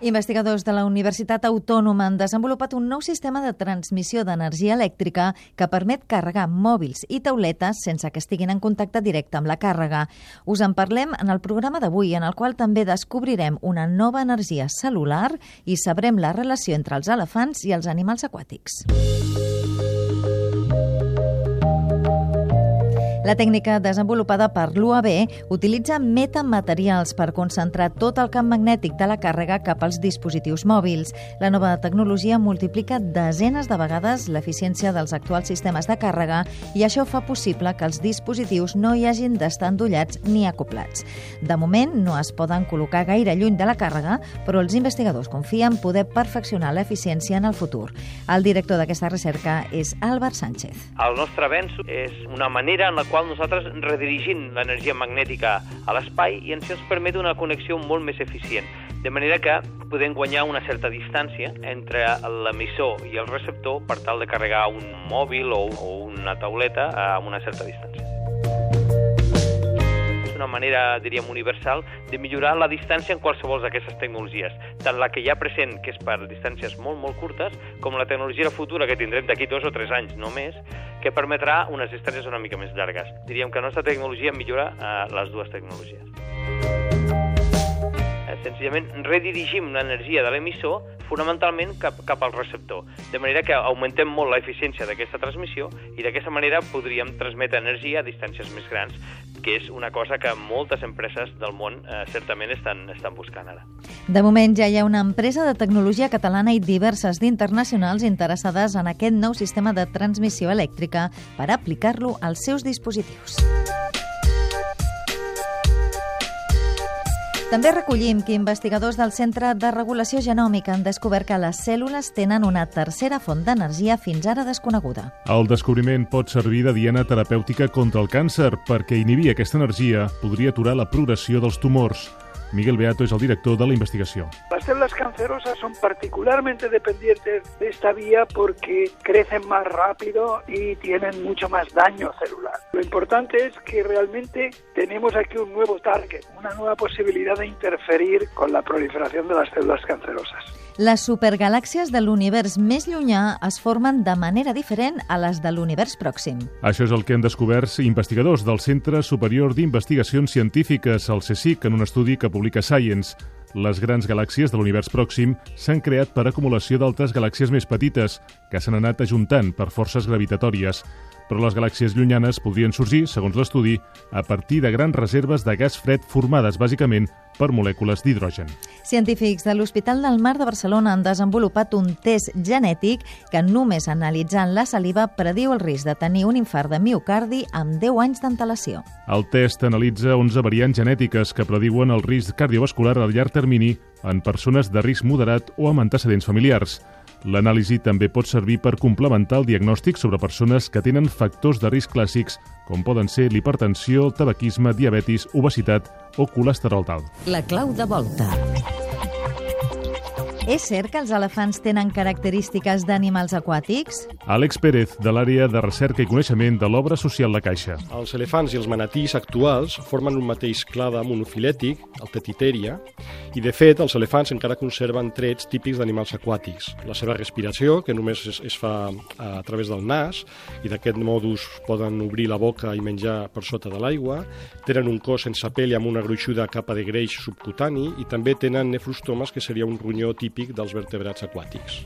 Investigadors de la Universitat Autònoma han desenvolupat un nou sistema de transmissió d'energia elèctrica que permet carregar mòbils i tauletes sense que estiguin en contacte directe amb la càrrega. Us en parlem en el programa d'avui, en el qual també descobrirem una nova energia celular i sabrem la relació entre els elefants i els animals aquàtics. La tècnica desenvolupada per l'UAB utilitza metamaterials per concentrar tot el camp magnètic de la càrrega cap als dispositius mòbils. La nova tecnologia multiplica desenes de vegades l'eficiència dels actuals sistemes de càrrega i això fa possible que els dispositius no hi hagin d'estar endollats ni acoplats. De moment no es poden col·locar gaire lluny de la càrrega, però els investigadors confien poder perfeccionar l'eficiència en el futur. El director d'aquesta recerca és Albert Sánchez. El nostre avenç és una manera en la qual qual nosaltres redirigim l'energia magnètica a l'espai i ens permet una connexió molt més eficient. De manera que podem guanyar una certa distància entre l'emissor i el receptor per tal de carregar un mòbil o, o una tauleta a una certa distància una manera, diríem, universal de millorar la distància en qualsevol d'aquestes tecnologies, tant la que hi ha present, que és per distàncies molt, molt curtes, com la tecnologia futura que tindrem d'aquí dos o tres anys només, que permetrà unes distàncies una mica més llargues. Diríem que la nostra tecnologia millora eh, les dues tecnologies. Senzillament redirigim l'energia de l'emissor fonamentalment cap, cap al receptor, de manera que augmentem molt l'eficiència d'aquesta transmissió i d'aquesta manera podríem transmetre energia a distàncies més grans, que és una cosa que moltes empreses del món eh, certament estan, estan buscant ara. De moment ja hi ha una empresa de tecnologia catalana i diverses d'internacionals interessades en aquest nou sistema de transmissió elèctrica per aplicar-lo als seus dispositius. També recollim que investigadors del Centre de Regulació Genòmica han descobert que les cèl·lules tenen una tercera font d'energia fins ara desconeguda. El descobriment pot servir de diana terapèutica contra el càncer perquè inhibir aquesta energia podria aturar la progressió dels tumors. Miguel Beato es el director de la investigación. Las células cancerosas son particularmente dependientes de esta vía porque crecen más rápido y tienen mucho más daño celular. Lo importante es que realmente tenemos aquí un nuevo target, una nueva posibilidad de interferir con la proliferación de las células cancerosas. Les supergalàxies de l'univers més llunyà es formen de manera diferent a les de l'univers pròxim. Això és el que han descobert investigadors del Centre Superior d'Investigacions Científiques, el CSIC, en un estudi que publica Science. Les grans galàxies de l'univers pròxim s'han creat per acumulació d'altres galàxies més petites, que s'han anat ajuntant per forces gravitatòries però les galàxies llunyanes podrien sorgir, segons l'estudi, a partir de grans reserves de gas fred formades bàsicament per molècules d'hidrogen. Científics de l'Hospital del Mar de Barcelona han desenvolupat un test genètic que només analitzant la saliva prediu el risc de tenir un infart de miocardi amb 10 anys d'antelació. El test analitza 11 variants genètiques que prediuen el risc cardiovascular a llarg termini en persones de risc moderat o amb antecedents familiars. L'anàlisi també pot servir per complementar el diagnòstic sobre persones que tenen factors de risc clàssics, com poden ser l'hipertensió, tabaquisme, diabetis, obesitat o colesterol alt. La clau de volta. És cert que els elefants tenen característiques d'animals aquàtics? Àlex Pérez, de l'àrea de recerca i coneixement de l'obra social La Caixa. Els elefants i els manatís actuals formen un mateix clade monofilètic, el tetiteria, i de fet els elefants encara conserven trets típics d'animals aquàtics. La seva respiració, que només es, es fa a través del nas, i d'aquest modus poden obrir la boca i menjar per sota de l'aigua, tenen un cos sense pell amb una gruixuda capa de greix subcutani i també tenen nefrostomes, que seria un ronyó típic típic dels vertebrats aquàtics.